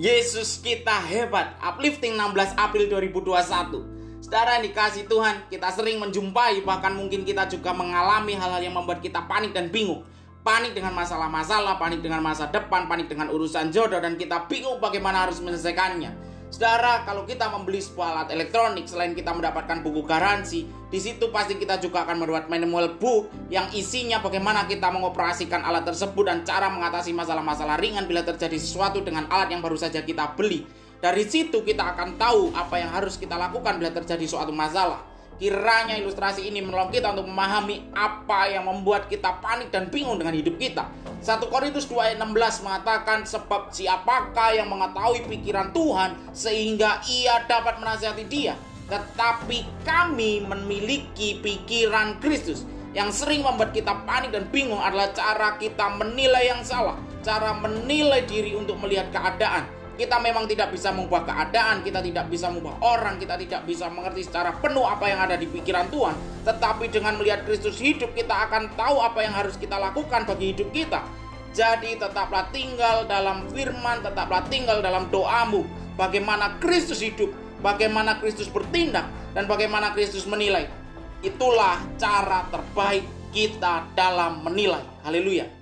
Yesus kita hebat. Uplifting 16 April 2021. Saudara dikasih Tuhan, kita sering menjumpai bahkan mungkin kita juga mengalami hal-hal yang membuat kita panik dan bingung. Panik dengan masalah-masalah, panik dengan masa depan, panik dengan urusan jodoh dan kita bingung bagaimana harus menyelesaikannya. Saudara, kalau kita membeli sebuah alat elektronik, selain kita mendapatkan buku garansi, di situ pasti kita juga akan membuat manual book yang isinya bagaimana kita mengoperasikan alat tersebut dan cara mengatasi masalah-masalah ringan bila terjadi sesuatu dengan alat yang baru saja kita beli. Dari situ kita akan tahu apa yang harus kita lakukan bila terjadi suatu masalah. Kiranya ilustrasi ini menolong kita untuk memahami apa yang membuat kita panik dan bingung dengan hidup kita. 1 Korintus 2 ayat 16 mengatakan sebab siapakah yang mengetahui pikiran Tuhan sehingga ia dapat menasihati dia. Tetapi kami memiliki pikiran Kristus. Yang sering membuat kita panik dan bingung adalah cara kita menilai yang salah. Cara menilai diri untuk melihat keadaan kita memang tidak bisa mengubah keadaan, kita tidak bisa mengubah orang, kita tidak bisa mengerti secara penuh apa yang ada di pikiran Tuhan. Tetapi dengan melihat Kristus hidup, kita akan tahu apa yang harus kita lakukan bagi hidup kita. Jadi tetaplah tinggal dalam firman, tetaplah tinggal dalam doamu. Bagaimana Kristus hidup, bagaimana Kristus bertindak, dan bagaimana Kristus menilai. Itulah cara terbaik kita dalam menilai. Haleluya.